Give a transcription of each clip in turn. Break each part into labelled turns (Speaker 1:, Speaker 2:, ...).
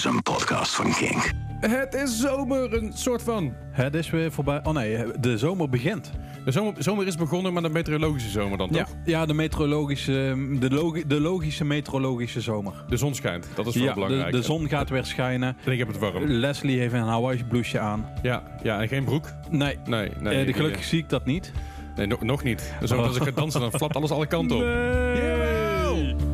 Speaker 1: is een podcast van Kink.
Speaker 2: Het is zomer, een soort van.
Speaker 3: Het is weer voorbij. Oh nee, de zomer begint.
Speaker 2: De zomer, zomer is begonnen, maar de meteorologische zomer dan
Speaker 3: Ja,
Speaker 2: toch?
Speaker 3: ja de meteorologische, de, logi- de logische meteorologische zomer.
Speaker 2: De zon schijnt, dat is wel
Speaker 3: Ja, de,
Speaker 2: belangrijk.
Speaker 3: de zon gaat weer schijnen.
Speaker 2: En ik heb het warm.
Speaker 3: Leslie heeft een Hawaii blouseje aan.
Speaker 2: Ja, ja, en geen broek.
Speaker 3: Nee,
Speaker 2: Nee, nee.
Speaker 3: eh, gelukkig zie ik dat niet.
Speaker 2: Nee, no- nog niet. Ook als ik ga dansen, dan flapt alles alle kanten op.
Speaker 3: Nee.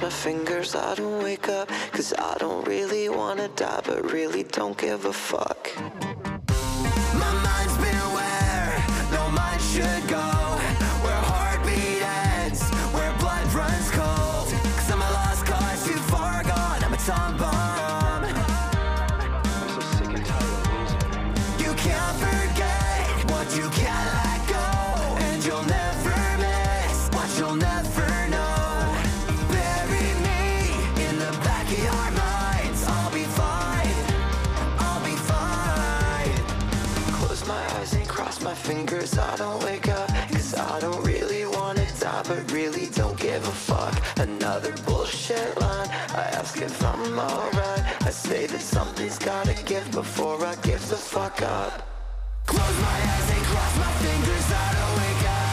Speaker 4: My fingers. I don't wake up, cause I don't really wanna die, but really don't give a fuck. My mind's been where no mind should go. Fingers. I don't wake up, cause I don't really wanna die, but really don't give a fuck. Another bullshit line. I ask if I'm alright. I say that something's gotta give before I give the fuck up. Close my eyes and cross my fingers. I don't wake up,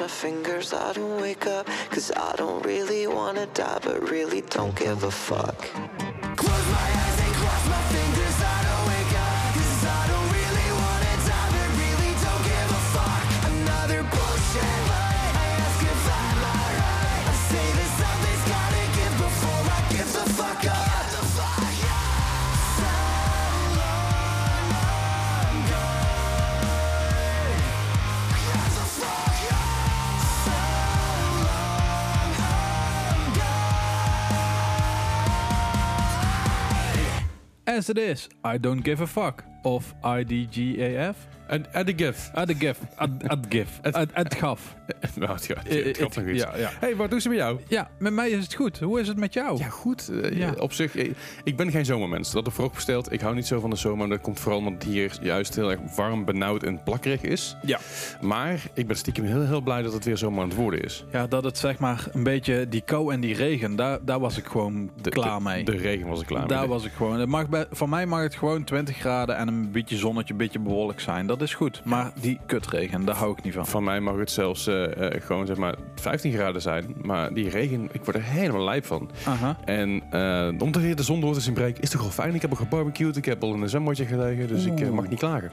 Speaker 4: my fingers. I don't wake up, cause I don't really wanna die, but really don't give a fuck.
Speaker 3: It is, I don't give a fuck. Of IDGAF.
Speaker 2: En.
Speaker 3: At the gif. At, at gif. At, gaf.
Speaker 2: Nou, het gaat, nog iets.
Speaker 3: ja, ja.
Speaker 2: hey, wat doen ze met jou?
Speaker 3: Ja, met mij is het goed. Hoe is het met jou?
Speaker 2: Ja, goed. Eh,
Speaker 3: Ja.
Speaker 2: Op zich, eh, ik ben geen zomermens. Dat er vooropgesteld. Ik hou niet zo van de zomer. Dat komt vooral omdat het hier juist heel erg warm, benauwd en plakkerig is.
Speaker 3: Ja.
Speaker 2: Maar ik ben stiekem heel, heel blij dat het weer zomer aan het worden is.
Speaker 3: Ja, dat het zeg maar een beetje die kou en die regen, daar, daar was ik gewoon
Speaker 2: De,
Speaker 3: klaar
Speaker 2: de-
Speaker 3: mee.
Speaker 2: De regen was ik klaar
Speaker 3: daar
Speaker 2: mee.
Speaker 3: was ik gewoon. Het mag bij, van mij mag het gewoon 20 graden en een beetje zonnetje, een beetje bewolkt zijn. Dat is goed. Maar die kutregen, daar hou ik niet van.
Speaker 2: Van mij mag het zelfs eh, eh, gewoon zeg maar 15 graden zijn. Maar die regen, ik word er helemaal lijp van.
Speaker 3: Aha.
Speaker 2: En eh om te weer de zon door te zien breken, is toch wel fijn. Ik heb al gebarbecued, ik heb al in een zwembadje gelegen. Dus ik mag niet klagen.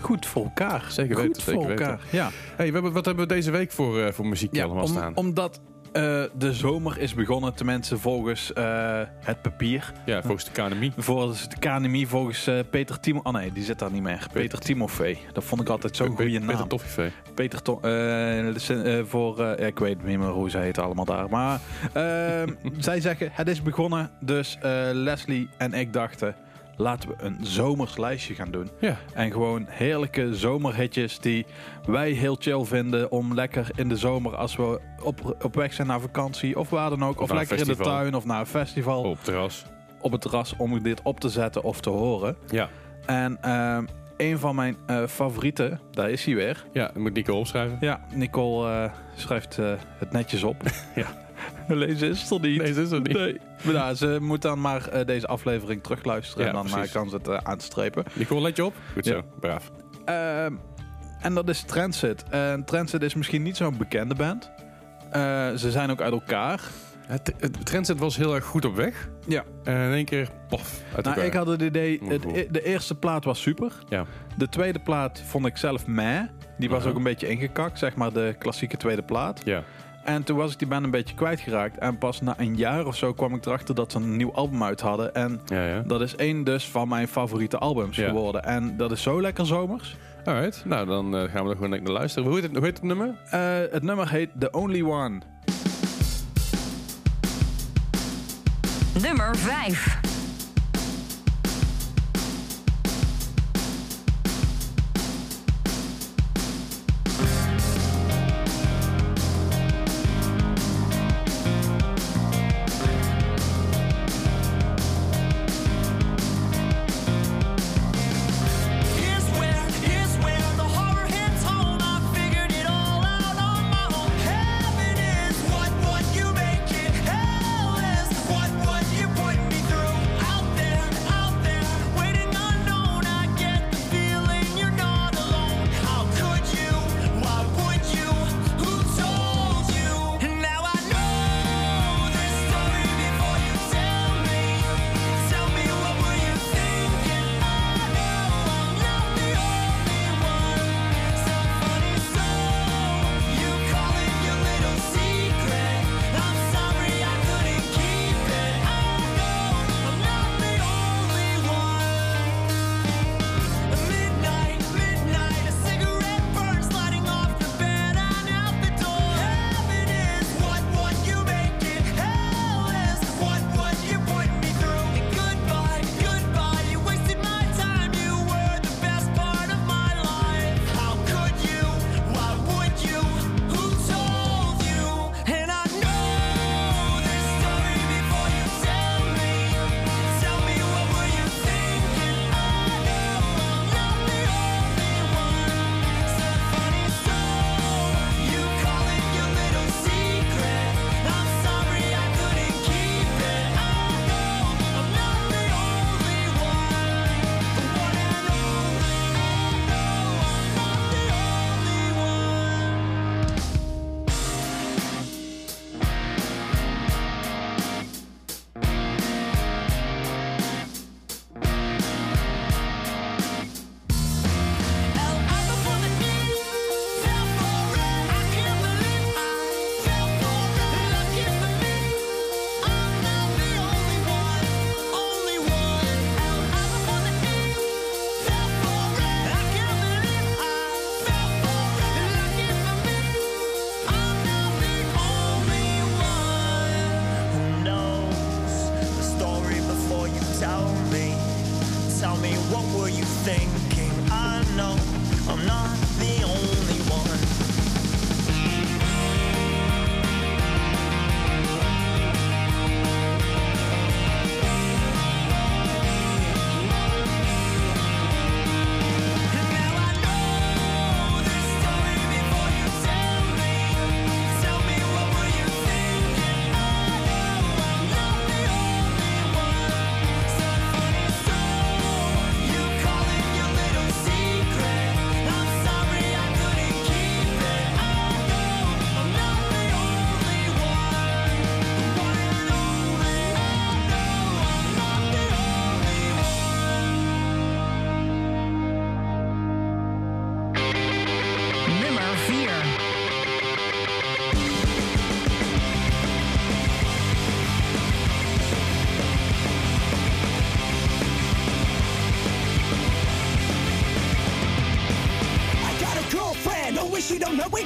Speaker 3: Goed voor elkaar.
Speaker 2: Zeker
Speaker 3: Goed
Speaker 2: weten,
Speaker 3: voor
Speaker 2: zeker
Speaker 3: elkaar. Ja.
Speaker 2: Hey, we hebben, wat hebben we deze week voor, voor muziek
Speaker 3: ja
Speaker 2: allemaal
Speaker 3: om-
Speaker 2: staan?
Speaker 3: omdat Eh, de zomer is begonnen, tenminste volgens eh, het papier.
Speaker 2: Ja, volgens de KNMI.
Speaker 3: Volgens de KNMI, volgens eh, Peter Timo... Oh nee, die zit daar niet meer. Peter Timofee. Dat vond ik altijd zo'n goede
Speaker 2: Peter
Speaker 3: naam.
Speaker 2: Toffifee.
Speaker 3: Peter eh, sen- eh, voor, ik weet niet meer hoe ze heet allemaal daar. Maar ehm, zij zeggen, het is begonnen. Dus Leslie en ik dachten, laten we een zomers lijstje gaan doen.
Speaker 2: Ja.
Speaker 3: En gewoon heerlijke zomerhitjes die wij heel chill vinden om lekker in de zomer als we op, op weg zijn naar vakantie of waar dan ook. Of, lekker in de tuin of naar een festival
Speaker 2: Op het terras.
Speaker 3: op het terras om dit op te zetten of te horen.
Speaker 2: Ja.
Speaker 3: En ehm, een van mijn eh, favorieten, daar is hij weer.
Speaker 2: Ja, moet Nico opschrijven.
Speaker 3: Ja, Nicole eh, schrijft eh, het netjes op.
Speaker 2: Ja.
Speaker 3: Lezen is het er niet.
Speaker 2: Nee, dat is het niet.
Speaker 3: Nee. Maar nou, ze moet dan maar eh, deze aflevering terugluisteren
Speaker 2: Ja,
Speaker 3: en dan eh,
Speaker 2: precies.
Speaker 3: kan ze het eh, aanstrepen.
Speaker 2: Nico, let je op. Goed
Speaker 3: Ja.
Speaker 2: zo. Braaf.
Speaker 3: Ehm, en dat is Transit. En Transit is misschien niet zo'n bekende band. Eh, ze zijn ook uit elkaar.
Speaker 2: Het, het Trendset was heel erg goed op weg.
Speaker 3: Ja.
Speaker 2: En in één keer, pof, uit
Speaker 3: Nou, ik had het idee, het,
Speaker 2: Oeh.
Speaker 3: de eerste plaat was super.
Speaker 2: Ja.
Speaker 3: De tweede plaat vond ik zelf meh. Die was ook een beetje ingekakt, zeg maar de klassieke tweede plaat.
Speaker 2: Ja.
Speaker 3: En toen was ik die band een beetje kwijtgeraakt. En pas na een jaar of zo kwam ik erachter dat ze een nieuw album uit hadden. En
Speaker 2: Ja, ja.
Speaker 3: dat is één dus van mijn favoriete albums
Speaker 2: Ja.
Speaker 3: geworden. En dat is zo lekker zomers.
Speaker 2: Alright. Nou, dan eh, gaan we er gewoon naar luisteren. Hoe heet het, hoe heet het nummer?
Speaker 3: Eh, het nummer heet The Only One.
Speaker 1: Nummer 5.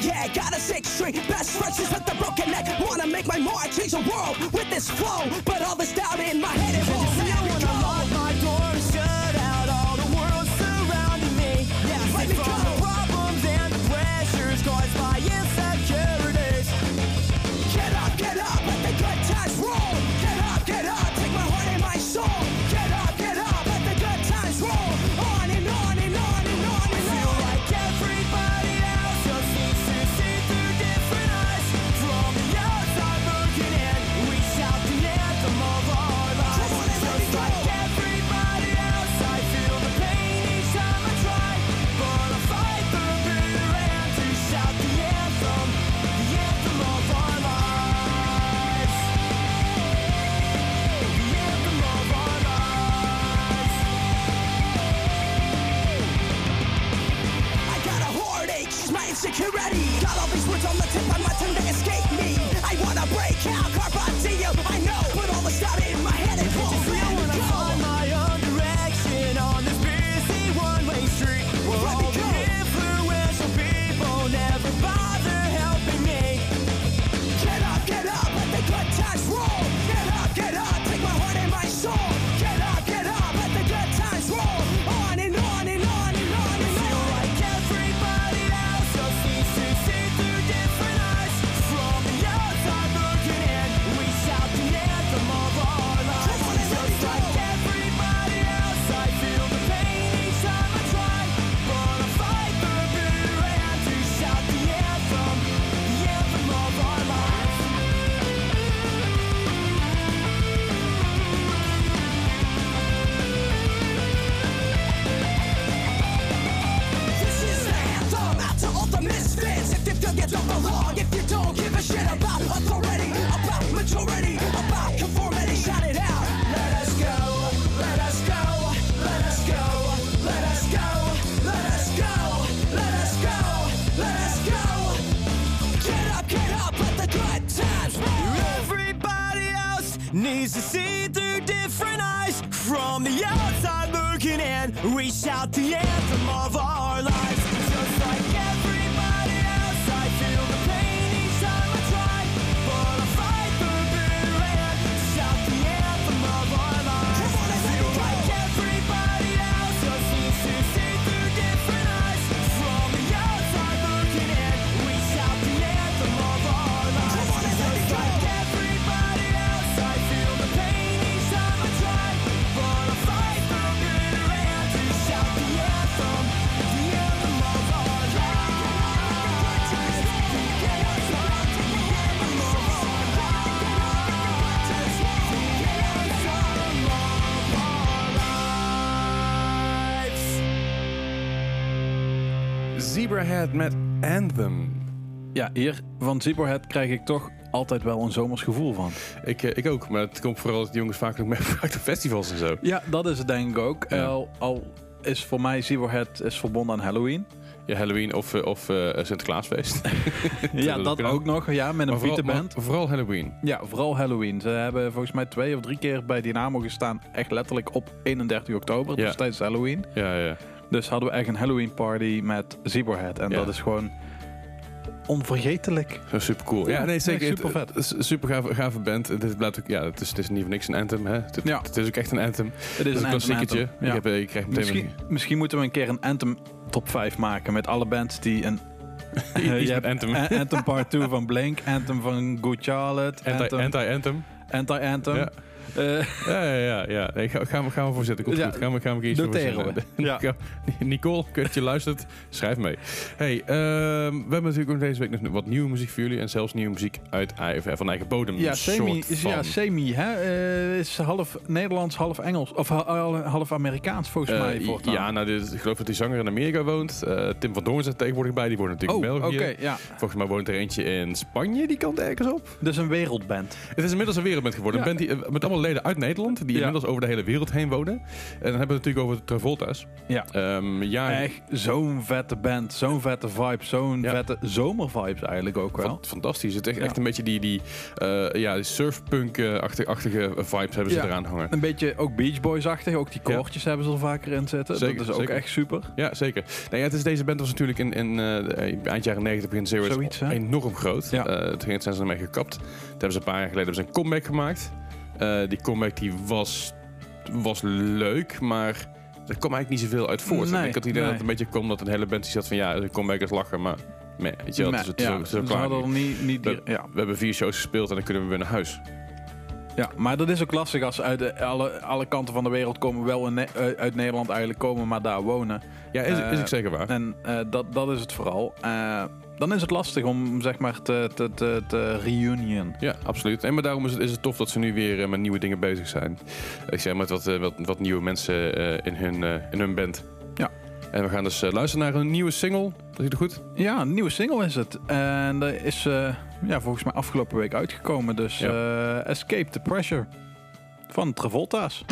Speaker 5: Yeah, got a six string. Best friends with the broken neck. Wanna make my mark, change the world with this flow.
Speaker 6: Looking in, we shout the anthem of our
Speaker 2: Zebrahead met Anthem.
Speaker 3: Ja, hier van Zebrahead krijg ik toch altijd wel een zomers gevoel van.
Speaker 2: Ik, eh, ik ook, maar het komt vooral dat die jongens vaak nog meegebruikt op festivals en zo.
Speaker 3: Ja, dat is het denk ik ook.
Speaker 2: Ja.
Speaker 3: Al, al is voor mij Zebrahead is verbonden aan Halloween.
Speaker 2: Ja, Halloween of, eh, of eh, Sinterklaasfeest.
Speaker 3: ja, dat
Speaker 2: ook.
Speaker 3: ook nog. Ja, met een
Speaker 2: Maar vooral, vooral Halloween.
Speaker 3: Ja, vooral Halloween. Ze hebben volgens mij twee of drie keer bij Dynamo gestaan. Echt letterlijk op 31 oktober.
Speaker 2: Ja.
Speaker 3: Dus tijdens Halloween.
Speaker 2: Ja, ja.
Speaker 3: Dus hadden we echt een Halloween party met Zebrahead. En
Speaker 2: Ja.
Speaker 3: dat is gewoon onvergetelijk.
Speaker 2: Zo super cool. Ja, nee, zeker. Het- het is Super gave, gave band. Dit blijft ook, ja, het is, het is niet voor niks een anthem. Hè? Het,
Speaker 3: Ja.
Speaker 2: het is ook echt een anthem.
Speaker 3: Het
Speaker 2: Het
Speaker 3: is
Speaker 2: is een
Speaker 3: anthem
Speaker 2: klassieketje. Ik, heb, ik krijg meteen
Speaker 3: Misschien, misschien moeten we een keer een Anthem top 5 maken met alle bands die een...
Speaker 2: Iets
Speaker 3: je hebt
Speaker 2: Anthem.
Speaker 3: Anthem Part 2 van Blink, Anthem van Good Charlotte,
Speaker 2: Anti-
Speaker 3: Anthem,
Speaker 2: Anti-anthem.
Speaker 3: Anti-Anthem.
Speaker 2: Ja.
Speaker 3: Eh,
Speaker 2: Ja, ja, ja. Nee, ga, gaan, we, gaan we voor zitten. Komt
Speaker 3: Ja,
Speaker 2: goed. Gaan we, gaan we iets
Speaker 3: noteren we. Ja.
Speaker 2: Nicole, kunt je luistert, schrijf mee. Hey, ehm, we hebben natuurlijk ook deze week nog wat nieuwe muziek voor jullie. En zelfs nieuwe muziek uit eigen, van eigen bodem.
Speaker 3: ja, semi, is, ja, semi hè? Eh, is half Nederlands, half Engels. Of ha- half Amerikaans volgens
Speaker 2: Eh,
Speaker 3: mij. voortaan.
Speaker 2: ja, nou, dit, ik geloof dat die zanger in Amerika woont. Tim van Doorn zit tegenwoordig bij. Die woont natuurlijk
Speaker 3: Oh,
Speaker 2: in
Speaker 3: oké,
Speaker 2: België.
Speaker 3: ja.
Speaker 2: Volgens mij woont er eentje in Spanje, die kant ergens op.
Speaker 3: Dus een wereldband.
Speaker 2: Het is inmiddels een wereldband geworden. Een band die, met allemaal allemaal leden uit Nederland, die
Speaker 3: Ja.
Speaker 2: inmiddels over de hele wereld heen wonen. En dan hebben we het natuurlijk over de Travolta's.
Speaker 3: Ja.
Speaker 2: Ehm, ja,
Speaker 3: Echt zo'n vette band, zo'n vette vibe, zo'n
Speaker 2: Ja.
Speaker 3: vette zomervibes eigenlijk ook wel.
Speaker 2: Fan- Fantastisch. Het is echt,
Speaker 3: Ja.
Speaker 2: echt een beetje die, die, eh, ja, die surfpunk-achtige vibes hebben ze
Speaker 3: Ja.
Speaker 2: eraan hangen.
Speaker 3: Een beetje ook Beach Boys-achtig, ook die
Speaker 2: Ja.
Speaker 3: koortjes hebben ze er vaker in zitten.
Speaker 2: Zeker,
Speaker 3: dat is ook
Speaker 2: zeker.
Speaker 3: echt super.
Speaker 2: Ja, zeker. Nee, ja, het is, deze band was natuurlijk in, in eh, eind jaren 90, begin zero's enorm groot.
Speaker 3: Ja.
Speaker 2: Eh, toen zijn ze ermee gekapt. Toen hebben ze een paar jaar geleden hebben ze een comeback gemaakt. Eh, die comeback die was, was leuk, maar er kwam eigenlijk niet zoveel uit voort.
Speaker 3: Nee,
Speaker 2: ik had het idee
Speaker 3: nee.
Speaker 2: dat het een beetje kwam dat een hele band die zat van ja, een comeback is lachen, maar meh, weet je wel, het is, het
Speaker 3: ja,
Speaker 2: is klaar nu.
Speaker 3: niet, niet
Speaker 2: We,
Speaker 3: ja.
Speaker 2: we hebben vier shows gespeeld en dan kunnen we weer naar huis.
Speaker 3: Ja, maar dat is ook lastig als ze uit alle, alle kanten van de wereld komen, wel in eh, uit Nederland eigenlijk komen, maar daar wonen.
Speaker 2: Ja, is,
Speaker 3: Eh,
Speaker 2: is ook zeker waar.
Speaker 3: En eh, dat, dat is het vooral. Eh, dan is het lastig om zeg maar te, te, te, te reunion.
Speaker 2: Ja, absoluut. En maar daarom is het, is het tof dat ze nu weer eh, met nieuwe dingen bezig zijn. Ik zeg met wat, eh, wat, wat nieuwe mensen eh, in, hun, eh, in hun band. En we gaan dus eh, luisteren naar een nieuwe single. Dat is het goed?
Speaker 3: Ja, een nieuwe single is het. En dat is eh, ja, volgens mij afgelopen week uitgekomen. Dus
Speaker 2: Ja.
Speaker 3: eh, Escape the Pressure van Travolta's.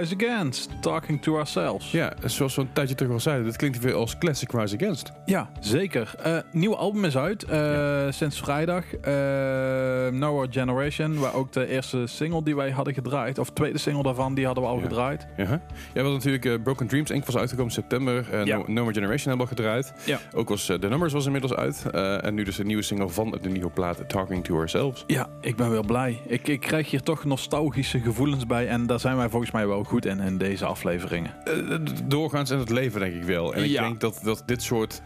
Speaker 3: Rise Against, Talking to Ourselves.
Speaker 2: Ja, zoals we een tijdje terug al zeiden, dit klinkt weer als Classic Rise Against.
Speaker 3: Ja, zeker. Eh nieuwe album is uit eh, sinds vrijdag. Eh No More Generation, waar ook de eerste single die wij hadden gedraaid, of tweede single daarvan, die hadden we al
Speaker 2: Ja.
Speaker 3: gedraaid.
Speaker 2: Ja, ja we natuurlijk Broken Dreams Inc. was uitgekomen in september.
Speaker 3: Ja.
Speaker 2: no, No More Generation hebben we al gedraaid.
Speaker 3: Ja.
Speaker 2: Ook was The Numbers was inmiddels uit. En nu dus een nieuwe single van de nieuwe plaat Talking to Ourselves.
Speaker 3: Ja, ik ben wel blij. Ik, ik krijg hier toch nostalgische gevoelens bij en daar zijn wij volgens mij wel goed in in deze afleveringen.
Speaker 2: Eh, d- doorgaans in het leven denk ik wel. En ik
Speaker 3: Ja.
Speaker 2: denk dat, dat dit soort...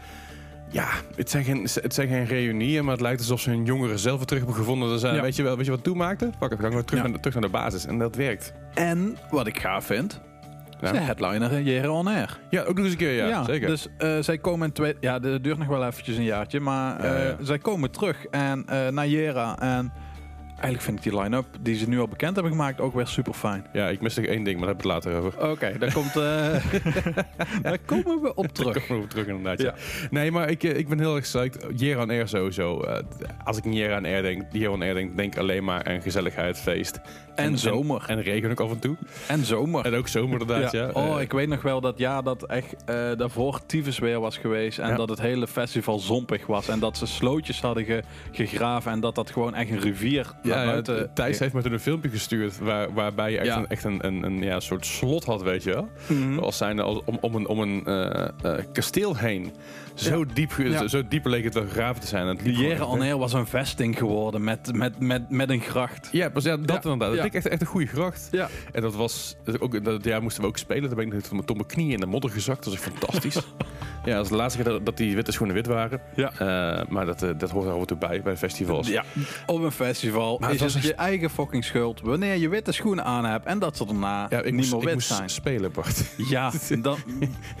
Speaker 2: Ja, het zijn, geen, het zijn geen reunieën, maar het lijkt alsof ze hun jongeren zelf weer terug hebben gevonden. Zijn,
Speaker 3: Ja.
Speaker 2: weet, je wel, weet je wat het toemaakte? Pak het, gaan we terug,
Speaker 3: Ja.
Speaker 2: naar, de- terug naar de basis. En dat werkt.
Speaker 3: En wat ik gaaf vind,
Speaker 2: Ja.
Speaker 3: de headliner Jere On Air.
Speaker 2: Ja, ook nog eens een keer, ja. zeker.
Speaker 3: Dus eh, zij komen in twee... Ja, dit duurt nog wel eventjes een jaartje, maar
Speaker 2: Ja,
Speaker 3: eh,
Speaker 2: ja.
Speaker 3: zij komen terug en eh naar Jera. En eigenlijk vind ik die line-up die ze nu al bekend hebben gemaakt ook weer super fijn.
Speaker 2: Ja, ik mis nog één ding, maar daar hebben we het later over.
Speaker 3: Oké, daar komt... eh, daar komen we op
Speaker 2: Terug.
Speaker 3: terug.
Speaker 2: Komen we op terug inderdaad. Ja. Nee, maar ik, eh, ik ben heel erg psyched. Jera on Air sowieso. Eh, als ik aan Air denk, Jera on Air denk, denk ik alleen maar aan gezelligheid, feest.
Speaker 3: En zomer.
Speaker 2: En, regen ook af en toe.
Speaker 3: En zomer.
Speaker 2: En ook zomer inderdaad, ja.
Speaker 3: Oh,
Speaker 2: Eh,
Speaker 3: ik weet nog wel dat ja, dat echt eh, daarvoor tyfus weer was geweest. En
Speaker 2: Ja.
Speaker 3: dat het hele festival zompig was. En dat ze slootjes hadden ge- gegraven. En dat dat gewoon echt een rivier
Speaker 2: Ja,
Speaker 3: naar
Speaker 2: ja,
Speaker 3: buiten...
Speaker 2: Thijs heeft me toen een filmpje gestuurd waar, waarbij je echt, een, echt een, een, een ja, soort slot had, weet je wel.
Speaker 3: Mhm.
Speaker 2: Als zijnde als, om, om een, om een eh, kasteel heen. Zo, diep, zo, zo diep leek het wel gegraven te zijn. En
Speaker 3: On Air was een vesting geworden met, met, met, met een gracht.
Speaker 2: Ja, pas, ja, dat inderdaad. Dat
Speaker 3: Ja.
Speaker 2: leek echt, echt een goede gracht.
Speaker 3: Ja.
Speaker 2: En dat was ook dat jaar moesten we ook spelen. Toen ben ik tot mijn knieën in de modder gezakt. Dat was echt fantastisch. ja, dat was de laatste keer dat, dat die witte schoenen wit waren.
Speaker 3: Ja.
Speaker 2: Eh, maar dat, eh, dat hoort er en toe bij bij festivals.
Speaker 3: Ja, op een festival
Speaker 2: Maar
Speaker 3: is het je eigen fucking schuld wanneer je witte schoenen aan hebt en dat ze daarna
Speaker 2: Ja, ik
Speaker 3: niet
Speaker 2: moest,
Speaker 3: meer
Speaker 2: ik
Speaker 3: wit
Speaker 2: moest
Speaker 3: zijn.
Speaker 2: spelen, Bart.
Speaker 3: Ja, dan,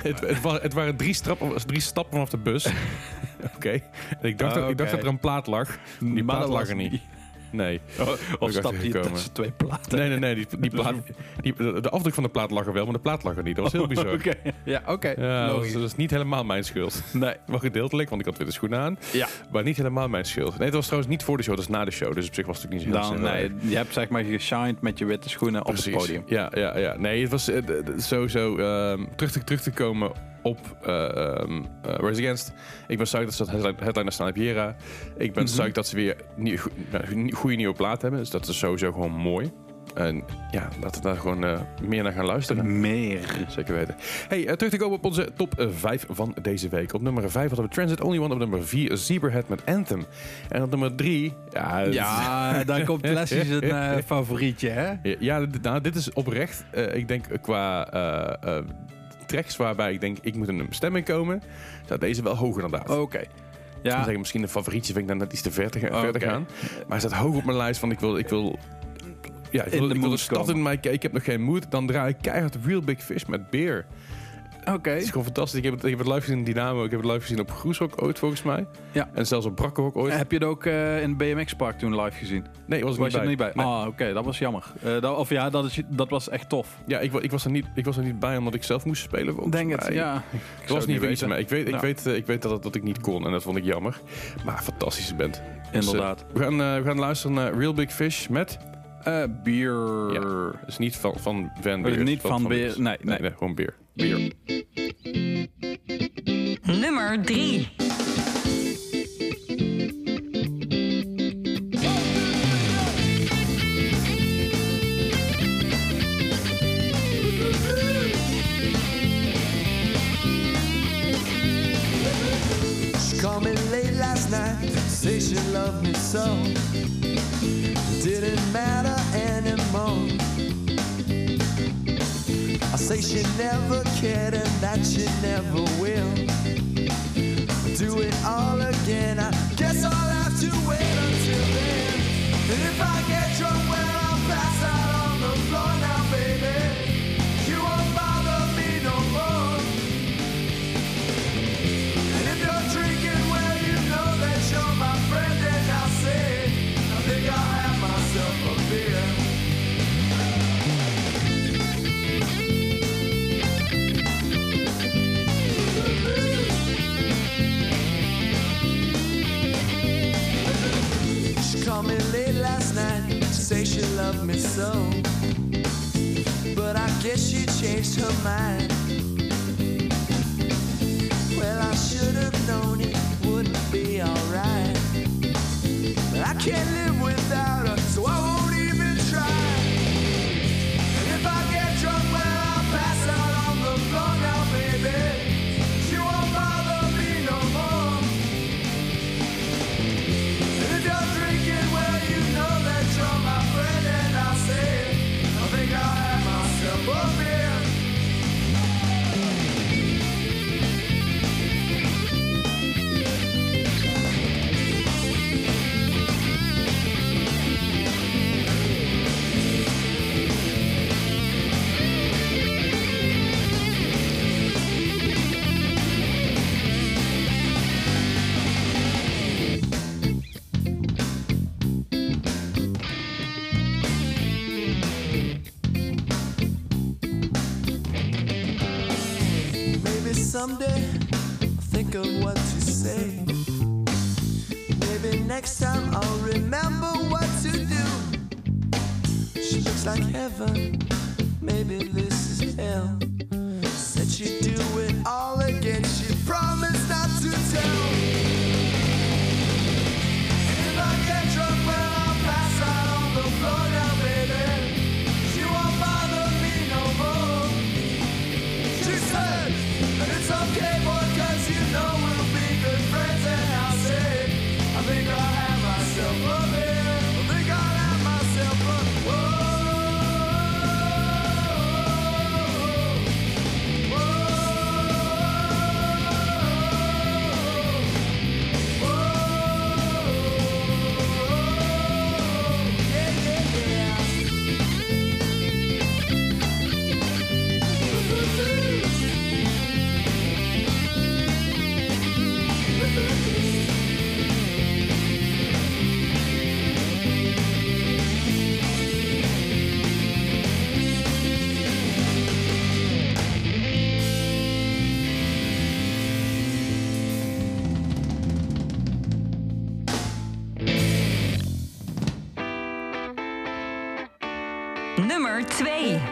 Speaker 2: het, het, wa- het waren drie, stappen, drie stappen vanaf de bus. Oké. Ik dacht, dat, ik dacht dat er een plaat lag. Die
Speaker 3: Maar
Speaker 2: plaat lag er niet. Nee.
Speaker 3: of
Speaker 2: erachter
Speaker 3: stap je
Speaker 2: gekomen.
Speaker 3: tussen twee platen.
Speaker 2: Nee, nee, nee. Die, die plaat, die, de afdruk van de plaat lag er wel, maar de plaat lag er niet. Dat was heel bizar.
Speaker 3: Oké, ja, oké.
Speaker 2: Ja, dat, dat is niet helemaal mijn schuld.
Speaker 3: Nee.
Speaker 2: Wel gedeeltelijk, want ik had witte schoenen aan.
Speaker 3: Ja.
Speaker 2: Maar niet helemaal mijn schuld. Nee, het was trouwens niet voor de show, dat is na de show. Dus op zich was het natuurlijk niet zo heel
Speaker 3: nee, je hebt zeg maar geshined met je witte schoenen op het podium.
Speaker 2: Ja, ja, ja. Nee, het was eh, sowieso ehm, terug, te, terug te komen op eh, Rise Against. Ik ben psyched dat ze dat headline- headliner staan op Jera. Ik ben psyched dat ze weer nie- go- nou, goede nieuwe plaat hebben. Dus dat is sowieso gewoon mooi. En ja, laten we daar gewoon eh, meer naar gaan luisteren.
Speaker 3: Meer.
Speaker 2: Zeker weten. Hey, eh, terug te komen op onze top 5 van deze week. Op nummer 5 hadden we Transit Only One. Op nummer 4 Zebrahead met Anthem. En op nummer 3... Ja,
Speaker 3: Ja, daar komt Leslie zijn eh, favorietje, hè?
Speaker 2: Ja, ja, nou, dit is oprecht. ik denk qua tracks waarbij ik denk ik moet in een stemming komen, staat deze wel hoog inderdaad.
Speaker 3: Oké. Ja,
Speaker 2: misschien een favorietje vind ik dan net iets te ver te, gaan. Maar hij staat hoog op mijn lijst van ik wil, ik wil, ja, ik wil,
Speaker 3: de
Speaker 2: ik wil de
Speaker 3: mood
Speaker 2: stad in mij. Ik heb nog geen moed. Dan draai ik keihard Real Big Fish met Beer.
Speaker 3: Oké.
Speaker 2: Het is gewoon fantastisch. Ik heb het, ik heb het live gezien in Dynamo. Ik heb het live gezien op Groeshoek ooit volgens mij.
Speaker 3: Ja.
Speaker 2: En zelfs op Brakkenhoek ooit.
Speaker 3: Heb je het ook eh, in het BMX Park toen live gezien?
Speaker 2: Nee, was ik
Speaker 3: Was je er
Speaker 2: niet
Speaker 3: bij?
Speaker 2: Nee.
Speaker 3: Ah, oké, dat was jammer. Eh, dat, of ja, dat, is, dat was echt tof.
Speaker 2: Ja, ik, ik, was er niet, ik was er niet bij omdat ik zelf moest spelen.
Speaker 3: Denk het, ja.
Speaker 2: Het was niet van mij. Ik weet, ik
Speaker 3: Ja.
Speaker 2: weet, eh, ik weet dat, het- dat ik niet kon en dat vond ik jammer. Maar fantastische band. Dus,
Speaker 3: Inderdaad.
Speaker 2: we, gaan, we gaan luisteren naar Real Big Fish met...
Speaker 3: Eh bier.
Speaker 2: Ja. Dus niet van, van Van Beers.
Speaker 3: niet van Beer,
Speaker 2: Beers.
Speaker 3: nee, nee.
Speaker 2: nee, gewoon beer. Beer.
Speaker 7: Nummer 3.
Speaker 4: She called me late last night, say she loved me so. Didn't matter say she never cared and that she never will. Do it all again. I guess I'll have to wait until then. And if I get drunk, well, I'll pass out Love me so. But
Speaker 1: I guess she changed her mind. Well, I should have known it wouldn't be alright. But I can't live. someday I'll think of what to say. Maybe next time I'll remember what to do. She looks like heaven, maybe this is hell.
Speaker 7: nummer 2.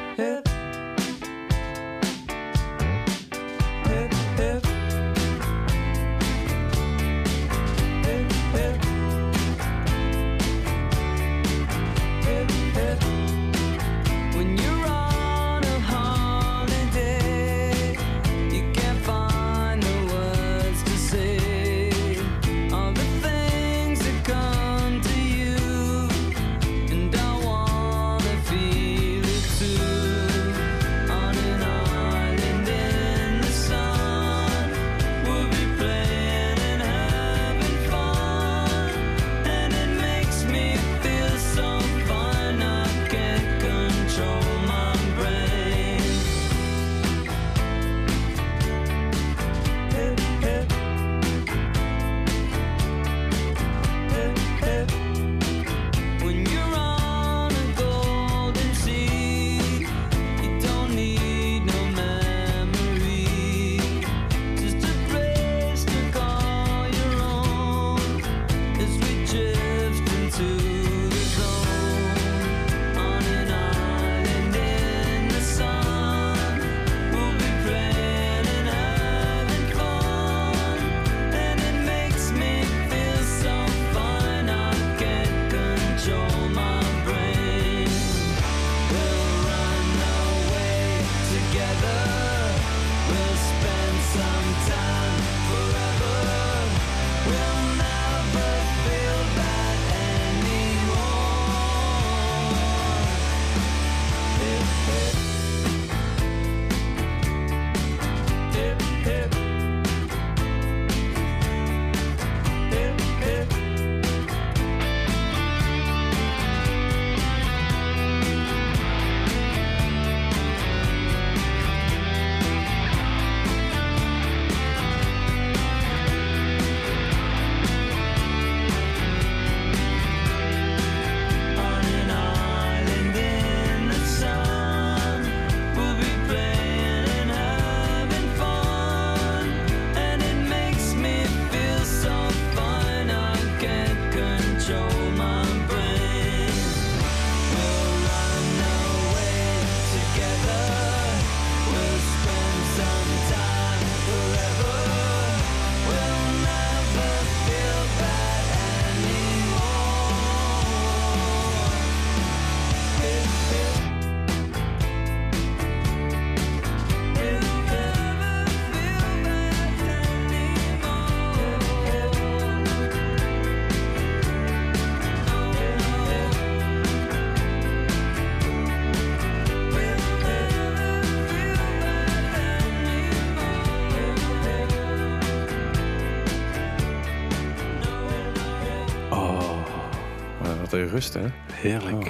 Speaker 2: Rust, hè?
Speaker 3: Heerlijk.
Speaker 2: Oh.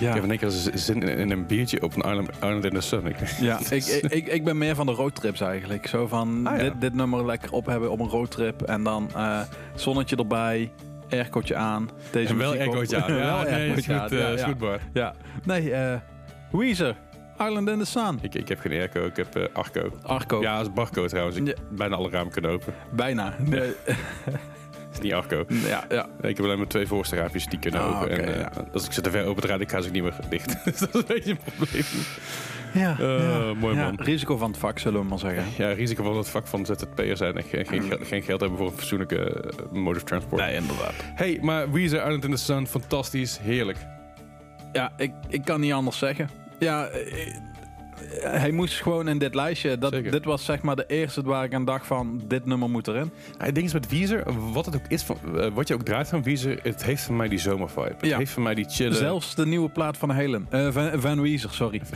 Speaker 3: Ja.
Speaker 2: Ik heb in één keer zin in, een biertje op een Island, Island in the Sun. Ik,
Speaker 3: Ja, ik, ik, ik, ben meer van de roadtrips eigenlijk. Zo van
Speaker 2: Ah, ja.
Speaker 3: dit, dit nummer lekker op hebben op een roadtrip. En dan eh, zonnetje erbij, aircootje aan. Deze
Speaker 2: en wel echootje aan. Ja,
Speaker 3: Wel
Speaker 2: nee, is
Speaker 3: aircootje
Speaker 2: goed, eh,
Speaker 3: ja,
Speaker 2: is
Speaker 3: ja.
Speaker 2: goed, Bart.
Speaker 3: Ja. Nee, eh Weezer, Island in the Sun.
Speaker 2: Ik, ik heb geen airco, ik heb eh, Arco.
Speaker 3: Arco.
Speaker 2: Ja, dat is Barco trouwens. Ik
Speaker 3: Ja.
Speaker 2: bijna alle ramen kunnen open.
Speaker 3: Bijna. Nee,
Speaker 2: is niet Arco.
Speaker 3: ja, ja.
Speaker 2: Ik heb alleen maar twee voorste raampjes die kunnen
Speaker 3: Ah,
Speaker 2: open. en eh,
Speaker 3: ja.
Speaker 2: als ik ze te ver open draai, dan gaan ze niet meer dicht. Dus dat is een beetje een probleem.
Speaker 3: Ja,
Speaker 2: Eh, mooi
Speaker 3: ja.
Speaker 2: man.
Speaker 3: Risico van het vak, zullen we maar zeggen.
Speaker 2: Ja, risico van het vak van ZZP'er zijn en geen, geen, geld, geen geld hebben voor een fatsoenlijke eh, mode of transport.
Speaker 3: Nee, inderdaad.
Speaker 2: Hey, maar Weezer Island in the Sun, fantastisch, heerlijk.
Speaker 3: Ja, ik, ik kan niet anders zeggen. Ja, hij moest gewoon in dit lijstje. Dat,
Speaker 2: Zeker.
Speaker 3: dit was zeg maar de eerste waar ik aan dacht van, dit nummer moet erin.
Speaker 2: Ja, Het ding is met Weezer, wat het ook is, van, eh, wat je ook draait van Weezer, het heeft van mij die zomervibe. Het
Speaker 3: Ja.
Speaker 2: heeft van mij die chille...
Speaker 3: Zelfs de nieuwe plaat van Helen. Eh, van, van Weezer, sorry.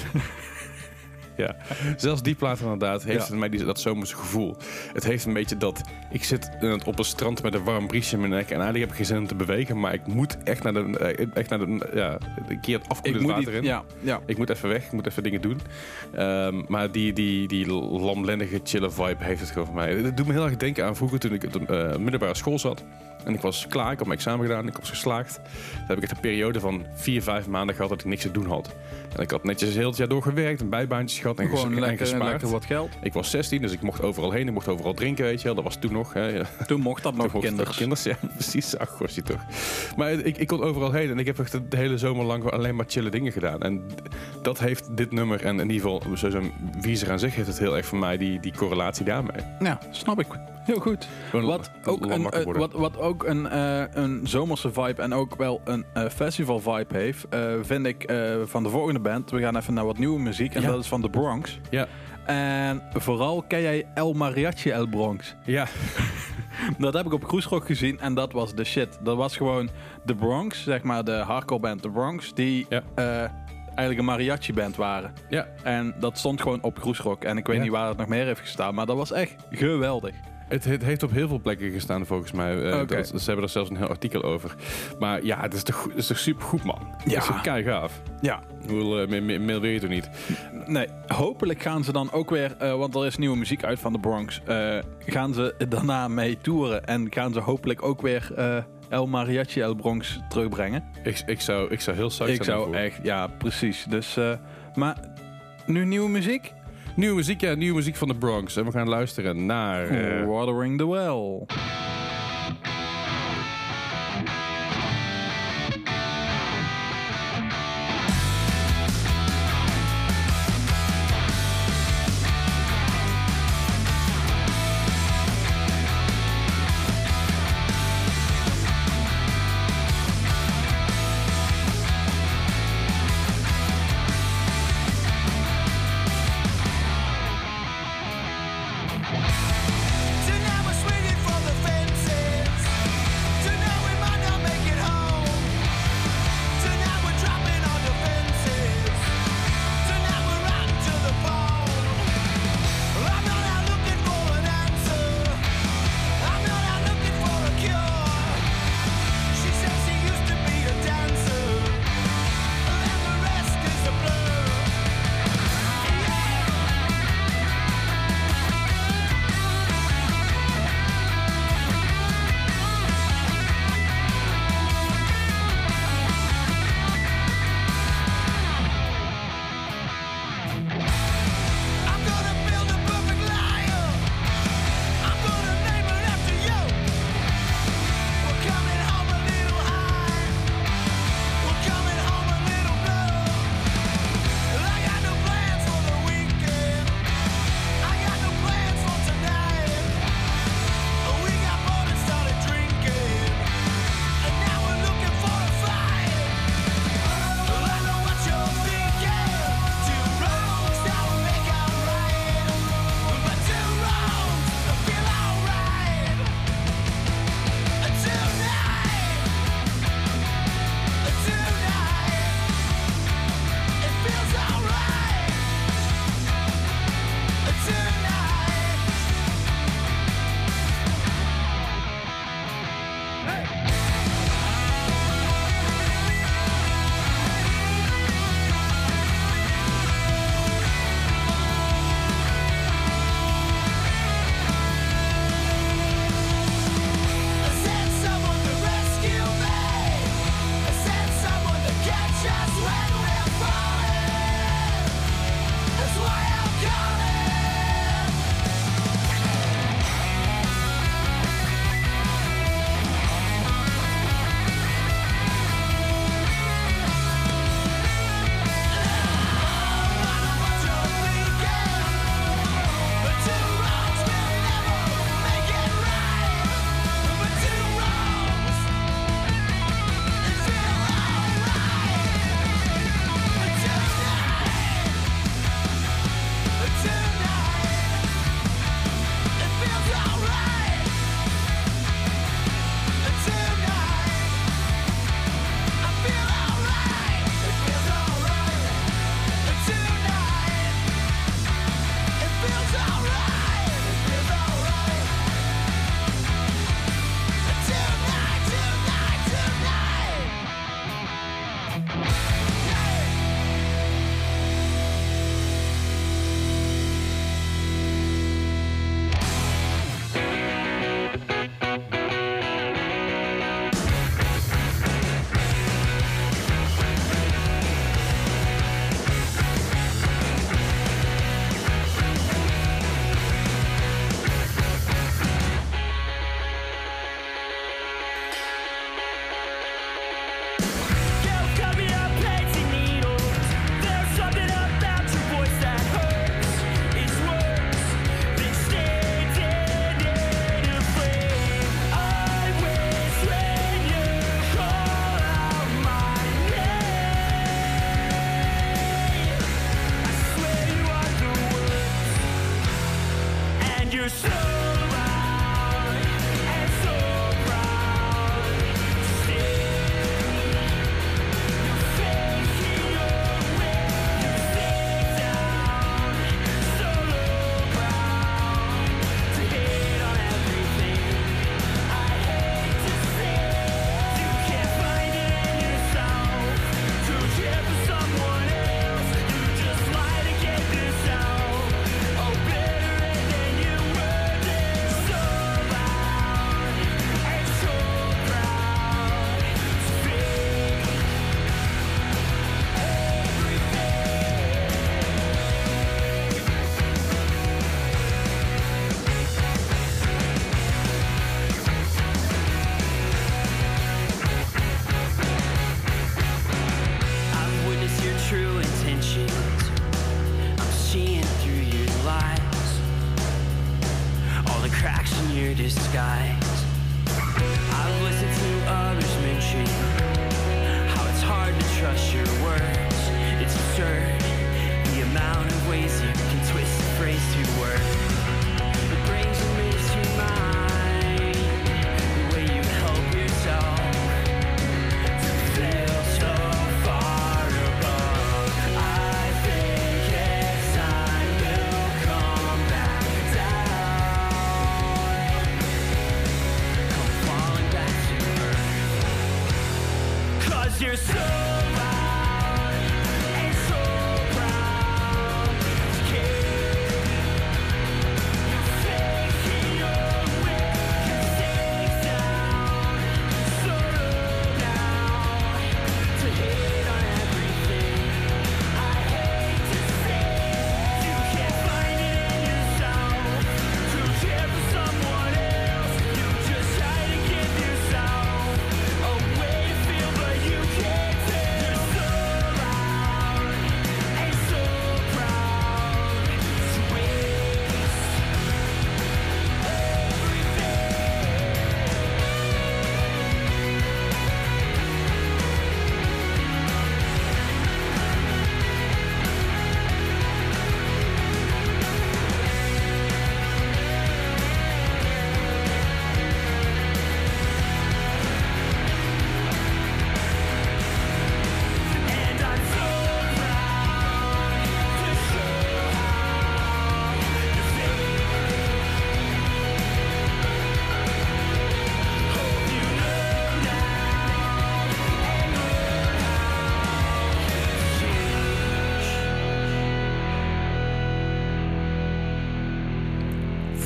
Speaker 2: Ja, zelfs die plaat inderdaad heeft
Speaker 3: Ja.
Speaker 2: voor mij die, dat zomerse gevoel. Het heeft een beetje dat... Ik zit op een strand met een warm briesje in mijn nek... en eigenlijk heb ik geen zin om te bewegen... maar ik moet echt naar de... eh, Echt naar de ja, een keer het afkoelend water
Speaker 3: die,
Speaker 2: in.
Speaker 3: ja, ja.
Speaker 2: Ik moet even weg, ik moet even dingen doen. Ehm, maar die, die, die lamlendige, chille vibe heeft het gewoon voor mij. Het doet me heel erg denken aan vroeger toen ik op de eh, middelbare school zat. En ik was klaar, ik had mijn examen gedaan, ik was geslaagd. Toen heb ik echt een periode van vier, vijf maanden gehad dat ik niks te doen had. En ik had netjes heel het jaar door gewerkt en bijbaantjes gehad en, ges-
Speaker 3: Gewoon
Speaker 2: en
Speaker 3: lekker,
Speaker 2: gespaard.
Speaker 3: lekker wat geld.
Speaker 2: Ik was 16, dus ik mocht overal heen. Ik mocht overal drinken, weet je wel. Dat was toen nog. Hè. Ja.
Speaker 3: Toen mocht dat nog,
Speaker 2: mocht-
Speaker 3: kinders.
Speaker 2: kinders, ja, precies. Ach, gosje toch. Maar ik, ik kon overal heen en ik heb echt de hele zomer lang alleen maar chille dingen gedaan. En dat heeft dit nummer en in ieder geval sowieso Wiezer aan zich heeft het heel erg voor mij die, die correlatie daarmee.
Speaker 3: Ja, snap ik. Heel goed. Wat ook, een, eh, wat, wat ook een, eh, een zomerse vibe en ook wel een eh, festival vibe heeft, vind ik van de volgende band. We gaan even naar wat nieuwe muziek en
Speaker 2: Ja.
Speaker 3: dat is van The Bronx.
Speaker 2: Ja,
Speaker 3: En vooral ken jij El Mariachi El Bronx.
Speaker 2: ja.
Speaker 3: Dat heb ik op Groesrock gezien en dat was de shit. Dat was gewoon The Bronx, zeg maar de hardcore band The Bronx, die
Speaker 2: Ja.
Speaker 3: eigenlijk een mariachi band waren.
Speaker 2: ja.
Speaker 3: En dat stond gewoon op Groesrock. En ik weet
Speaker 2: Ja.
Speaker 3: niet waar het nog meer heeft gestaan, maar dat was echt geweldig.
Speaker 2: Het, het heeft op heel veel plekken gestaan volgens mij. Eh, dat- ze hebben er zelfs een heel artikel over. Maar ja, het is toch, het is toch super goed man.
Speaker 3: Ja.
Speaker 2: Het is kei gaaf.
Speaker 3: Ja,
Speaker 2: Hoe uh, meer wil je toch niet?
Speaker 3: Nee, hopelijk gaan ze dan ook weer, eh, want er is nieuwe muziek uit van de Bronx. eh, gaan ze daarna mee toeren en gaan ze hopelijk ook weer El Mariachi El Bronx terugbrengen.
Speaker 2: Ik, ik, zou, ik zou heel
Speaker 3: Ik
Speaker 2: zijn
Speaker 3: zou
Speaker 2: daarvoor.
Speaker 3: echt, ja, precies. Dus, maar nu nieuwe muziek?
Speaker 2: Nieuwe muziek, ja, nieuwe muziek van de Bronx. En we gaan luisteren naar...
Speaker 3: Watering the Well.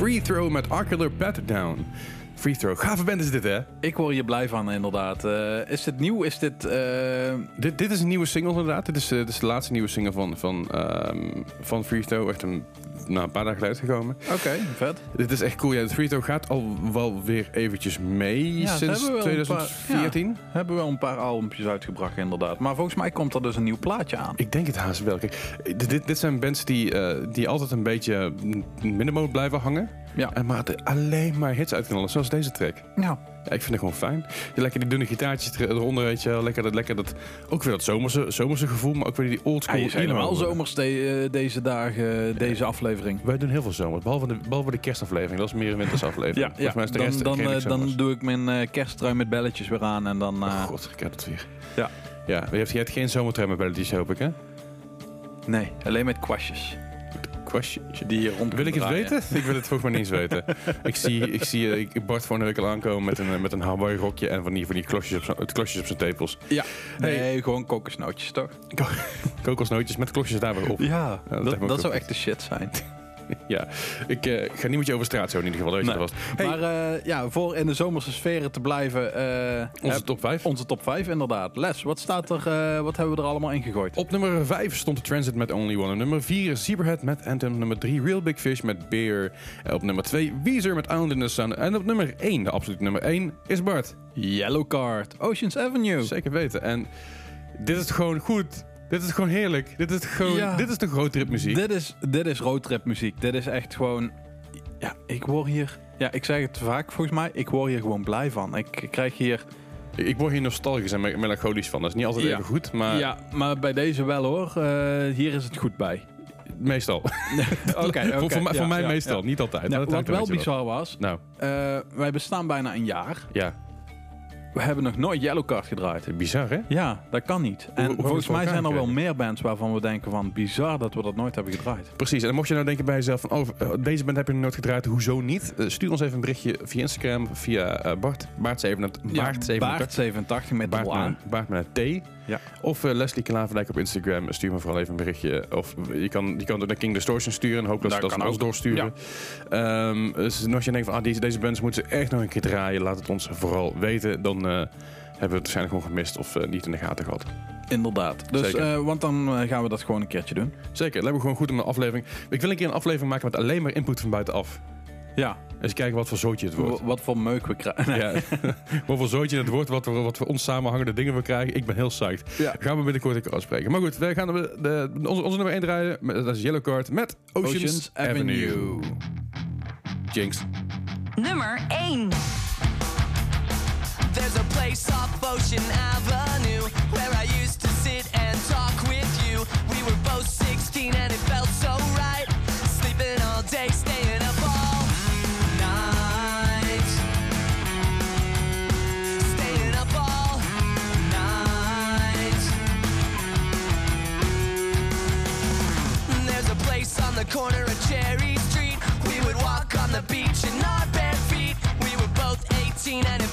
Speaker 2: Free Throw met Ocular Pat Down. Free Throw. Gave band is dit, hè?
Speaker 3: Ik word hier blij van, inderdaad. Eh, is dit nieuw? Is dit... eh,
Speaker 2: Dit, dit is een nieuwe single, inderdaad. Dit is, eh, dit is de laatste nieuwe single van, van, ehm, van Free Throw. Echt een, nou, een paar dagen uitgekomen.
Speaker 3: Oké, vet.
Speaker 2: Dit is echt cool. Ja, Free Throw gaat al wel weer eventjes mee
Speaker 3: Ja,
Speaker 2: sinds
Speaker 3: hebben wel een paar-
Speaker 2: 2014.
Speaker 3: Hebben wel een paar albumpjes uitgebracht, inderdaad. Maar volgens mij komt er dus een nieuw plaatje aan.
Speaker 2: Ik denk het haast wel. Kijk, dit, dit- zijn bands die, die altijd een beetje middenmoot blijven hangen.
Speaker 3: Ja.
Speaker 2: En maar er alleen maar hits uit knallen, zoals deze track.
Speaker 3: Ja.
Speaker 2: Ja, ik vind het gewoon fijn. Je lekker die dunne gitaartjes er- eronder, weet je. Lekker dat, lekker dat, ook weer dat zomerse, zomerse gevoel, maar ook weer die oldschool.
Speaker 3: Hij is helemaal zomers de- eh, deze dagen, deze aflevering.
Speaker 2: Wij doen heel veel zomers, behalve de, behalve de kerstaflevering. Dat is meer een wintersaflevering.
Speaker 3: Ja, ja.
Speaker 2: Volgens mij is de
Speaker 3: Dan,
Speaker 2: rest
Speaker 3: dan, eh, dan
Speaker 2: zomers.
Speaker 3: doe ik mijn eh, kersttrui met belletjes weer aan en dan... eh,
Speaker 2: Oh god, ik heb het weer.
Speaker 3: Ja.
Speaker 2: Ja, je hebt, je hebt geen zomertrui met belletjes, hoop ik, hè?
Speaker 3: Nee, alleen met kwastjes.
Speaker 2: Kwastje.
Speaker 3: Die rond
Speaker 2: Wil ik het weten? Ik wil het volgens mij niet eens weten. ik zie, ik zie eh, ik, Bart voor een week al aankomen met een, eh, met een Hawaii rokje en van die, van die klosjes op zijn, klosjes op zijn tepels.
Speaker 3: Ja,
Speaker 2: Hey.
Speaker 3: nee, gewoon kokosnootjes toch?
Speaker 2: Kokosnootjes met klosjes daar weer op.
Speaker 3: Ja, dat, zou echt de shit zijn.
Speaker 2: Ja, ik eh, ga niet met je over straat zo in ieder geval.
Speaker 3: Nee.
Speaker 2: Hey,
Speaker 3: Maar eh, ja, voor in de zomerse sferen te blijven... eh,
Speaker 2: onze top 5.
Speaker 3: Onze top 5 inderdaad. Les, wat staat er, wat hebben we er allemaal in gegooid?
Speaker 2: Op nummer 5 stond Transit met Only One. Op nummer 4 Zebrahead met Anthem. Nummer 3 Real Big Fish met Beer. Op nummer 2 Weezer met Island in the Sun. En op nummer 1, de absolute nummer 1, is Bart.
Speaker 3: Yellow Card, Oceans Avenue.
Speaker 2: Zeker weten. En dit is gewoon goed. Dit is gewoon heerlijk. Dit is gewoon,
Speaker 3: Ja.
Speaker 2: dit is de roadtrip muziek.
Speaker 3: Dit is, dit is roadtrip muziek. Dit is echt gewoon... Ja, ik word hier... Ja, ik zeg het vaak volgens mij. Ik word hier gewoon blij van. Ik, ik krijg hier...
Speaker 2: Ik word hier nostalgisch en me- melancholisch van. Dat is niet altijd
Speaker 3: Ja.
Speaker 2: even goed, maar
Speaker 3: ja, maar bij deze wel hoor. Eh, hier is het goed bij.
Speaker 2: meestal.
Speaker 3: Oké, oké,
Speaker 2: voor, voor mij,
Speaker 3: ja,
Speaker 2: voor mij
Speaker 3: ja,
Speaker 2: meestal,
Speaker 3: ja.
Speaker 2: niet altijd.
Speaker 3: Nou, wat wel bizar was...
Speaker 2: Nou,
Speaker 3: eh, wij bestaan bijna een jaar.
Speaker 2: ja.
Speaker 3: We hebben nog nooit Yellow Card gedraaid.
Speaker 2: Bizar, hè?
Speaker 3: Ja, dat kan niet. En
Speaker 2: hoe
Speaker 3: volgens mij zijn er wel meer bands waarvan we denken van... bizar dat we dat nooit hebben gedraaid.
Speaker 2: Precies. En mocht je nou denken bij jezelf van... Oh, eh, deze band heb je nog nooit gedraaid. Hoezo niet? Eh, stuur ons even een berichtje via Instagram. Via eh, Bart. Baart 87. Baart 87.
Speaker 3: Baart 87 met
Speaker 2: Baart
Speaker 3: de
Speaker 2: met, Baart met een T.
Speaker 3: Ja.
Speaker 2: Of eh, Leslie Klaverdijk op Instagram. Stuur me vooral even een berichtje. Of je kan, je kan naar King Distortion sturen. En hoop dat ze
Speaker 3: Dat kan
Speaker 2: ons doorsturen. Ehm, dus als je denkt van ah, deze, deze bands moeten ze echt nog een keer draaien. Laat het ons vooral weten. Dan eh, hebben we het waarschijnlijk gewoon gemist. Of eh, niet in de gaten gehad.
Speaker 3: Inderdaad. Dus, eh, want dan eh, gaan we dat gewoon een keertje doen.
Speaker 2: Zeker. Dat hebben we gewoon goed om een aflevering. Ik wil een keer een aflevering maken met alleen maar input van buitenaf.
Speaker 3: Ja,
Speaker 2: eens kijken wat voor zootje het wordt.
Speaker 3: Wat voor meuk we krijgen.
Speaker 2: Ja. wat voor zootje het wordt, wat, we, wat voor ons samenhangende dingen we krijgen. Ik ben heel psyched. Gaan we binnenkort een afspreken. Maar goed, wij gaan de, onze, nummer 1 draaien. Dat is Yellow Card met Oceans, Avenue.
Speaker 3: Avenue.
Speaker 2: Jinx.
Speaker 7: Nummer 1.
Speaker 6: There's a place off Ocean Avenue where I used to sit
Speaker 7: and talk with you. We were both 16 and it felt so right. Both 18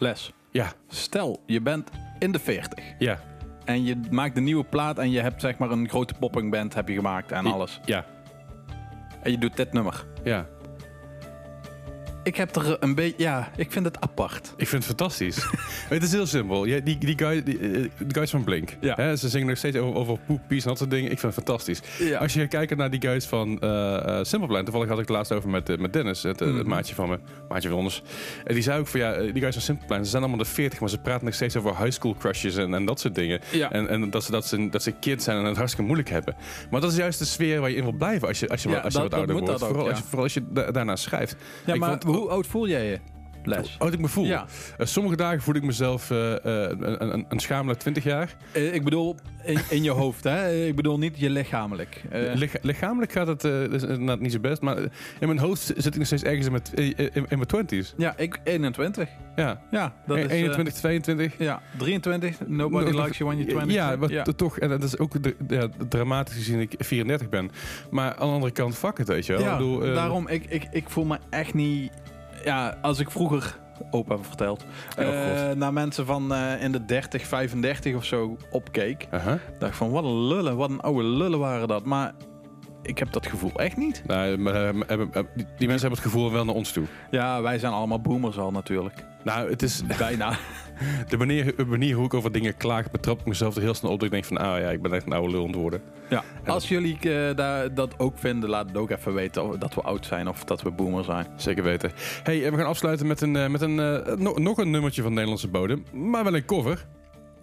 Speaker 3: Les,
Speaker 2: Ja,
Speaker 3: stel je bent in de 40
Speaker 2: ja,
Speaker 3: en je maakt een nieuwe plaat en je hebt zeg maar een grote poppingband heb je gemaakt en alles.
Speaker 2: ja,
Speaker 3: En je doet dit nummer.
Speaker 2: ja.
Speaker 3: Ik heb er een beetje, ja, ik vind het apart.
Speaker 2: Ik vind het fantastisch. het is heel simpel. Ja, die, die, guy, die, eh, guys van Blink.
Speaker 3: Ja.
Speaker 2: Hè, ze zingen nog steeds over, over poep, pies en dat soort dingen. Ik vind het fantastisch.
Speaker 3: Ja.
Speaker 2: Als je kijkt naar die guys van eh eh, Simple Plan. Toevallig had ik het laatst over met, met Dennis. Het,
Speaker 3: Mhm.
Speaker 2: het maatje van me. Maatje van ons. En die zei ook van ja, die guys van Simple Plan. Ze zijn allemaal de 40, maar ze praten nog steeds over high school crushes en, en dat soort dingen.
Speaker 3: Ja.
Speaker 2: En, en dat, ze, dat, ze, dat ze kids zijn en het hartstikke moeilijk hebben. Maar dat is juist de sfeer waar je in wil blijven als je, als je, als je
Speaker 3: dat-
Speaker 2: wat ouder wordt. vooral,
Speaker 3: ja.
Speaker 2: als je, vooral als je da- daarna schrijft.
Speaker 3: Ja, maar hoe oud voel jij je, Les?
Speaker 2: hoe oud ik me voel.
Speaker 3: Ja.
Speaker 2: Eh, sommige dagen voel ik mezelf eh, een, een, een schamele 20 jaar.
Speaker 3: Ik bedoel, in, in je hoofd, hè? Ik bedoel niet je lichamelijk.
Speaker 2: Lich- lichamelijk gaat het is inderdaad niet zo best. Maar in mijn hoofd zit ik nog steeds ergens in mijn, in, mijn 20s.
Speaker 3: ja, ik 21.
Speaker 2: Ja.
Speaker 3: Ja, dat is... eh,
Speaker 2: 21, 22.
Speaker 3: ja, 23. Nobody
Speaker 2: Nog-
Speaker 3: likes you when you're 20.
Speaker 2: Ja, maar toch. En dat is ook de, ja, dramatisch gezien ik 34 ben. Maar aan de andere kant, fuck het, weet je wel.
Speaker 3: Ja,
Speaker 2: Ik bedoel,
Speaker 3: daarom, ik, ik, ik voel me echt niet... Ja, als ik vroeger, opa verteld,
Speaker 2: Oh,
Speaker 3: eh,
Speaker 2: God.
Speaker 3: naar mensen van eh, in de 30, 35 of zo opkeek,
Speaker 2: aha.
Speaker 3: dacht ik van, wat een lullen, wat een oude lullen waren dat. Maar ik heb dat gevoel echt niet.
Speaker 2: Nou, maar, eh, hebben- eh, die, die mensen hebben het gevoel wel naar ons toe.
Speaker 3: Ja, wij zijn allemaal boomers al natuurlijk.
Speaker 2: Nou, het is
Speaker 3: Bijna.
Speaker 2: de manier, de manier hoe ik over dingen klaag, betrap ik mezelf er heel snel op. Dat ik denk van, ah ja, ik ben echt een oude lul aan het worden.
Speaker 3: Ja. Als jullie eh, daar, dat ook vinden, laat het ook even weten of, dat we oud zijn of dat we boomer zijn.
Speaker 2: Zeker weten. Hey, we gaan afsluiten met een, eh, met een, eh, no- nog een nummertje van Nederlandse bodem. Maar wel een cover.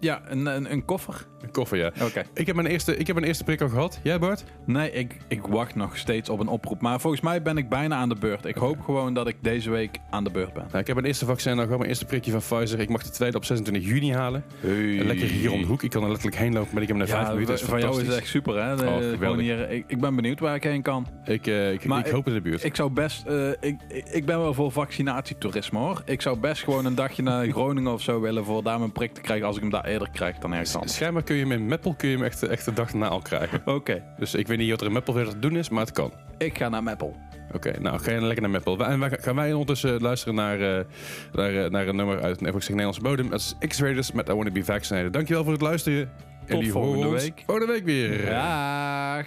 Speaker 1: Ja, een, een, een koffer.
Speaker 2: Een koffer, ja.
Speaker 1: Oké.
Speaker 2: Ik heb, mijn eerste, ik heb mijn eerste prik al gehad. Jij, Bart?
Speaker 1: Nee, ik, ik wacht nog steeds op een oproep. Maar volgens mij ben ik bijna aan de beurt. Ik hoop gewoon dat ik deze week aan de beurt ben.
Speaker 2: Nou, ik heb mijn eerste vaccin al gehad, mijn eerste prikje van Pfizer. Ik mag de tweede op 26 juni halen. Lekker hier om de hoek. Ik kan er letterlijk heen lopen, maar ik heb in
Speaker 1: Ja,
Speaker 2: vijf minuten. Dat is
Speaker 1: van jou is het
Speaker 2: fantastisch.
Speaker 1: echt super, hè? De-
Speaker 2: Oh,
Speaker 1: gewoon hier, ik, ik ben benieuwd waar ik heen kan.
Speaker 2: Ik, eh, ik,
Speaker 1: Maar
Speaker 2: ik hoop in de buurt.
Speaker 1: Ik zou best... eh, ik, ik- ik ben wel voor vaccinatietoerisme, hoor. Ik zou best gewoon een dagje naar Groningen of zo willen... voor daar mijn prik te krijgen als ik hem daar eerder krijg dan ergens anders.
Speaker 2: Schijnbaar kun je hem in Meppel kun je hem echt, echt de dag na al krijgen.
Speaker 1: Oké,
Speaker 2: Dus ik weet niet wat er in Meppel verder te doen is, maar het kan.
Speaker 1: ik ga naar Meppel.
Speaker 2: Oké, nou ga je lekker naar Meppel. En wij, gaan wij ondertussen luisteren naar, eh, naar, eh, naar een nummer uit een zeg Nederlandse bodem. Dat is X-Raiders met I Wanna Be Vaccinated. Dankjewel voor het luisteren. en
Speaker 1: Tot
Speaker 2: die
Speaker 1: volgende
Speaker 2: horen ons
Speaker 1: week.
Speaker 2: Volgende week weer.
Speaker 1: Dag!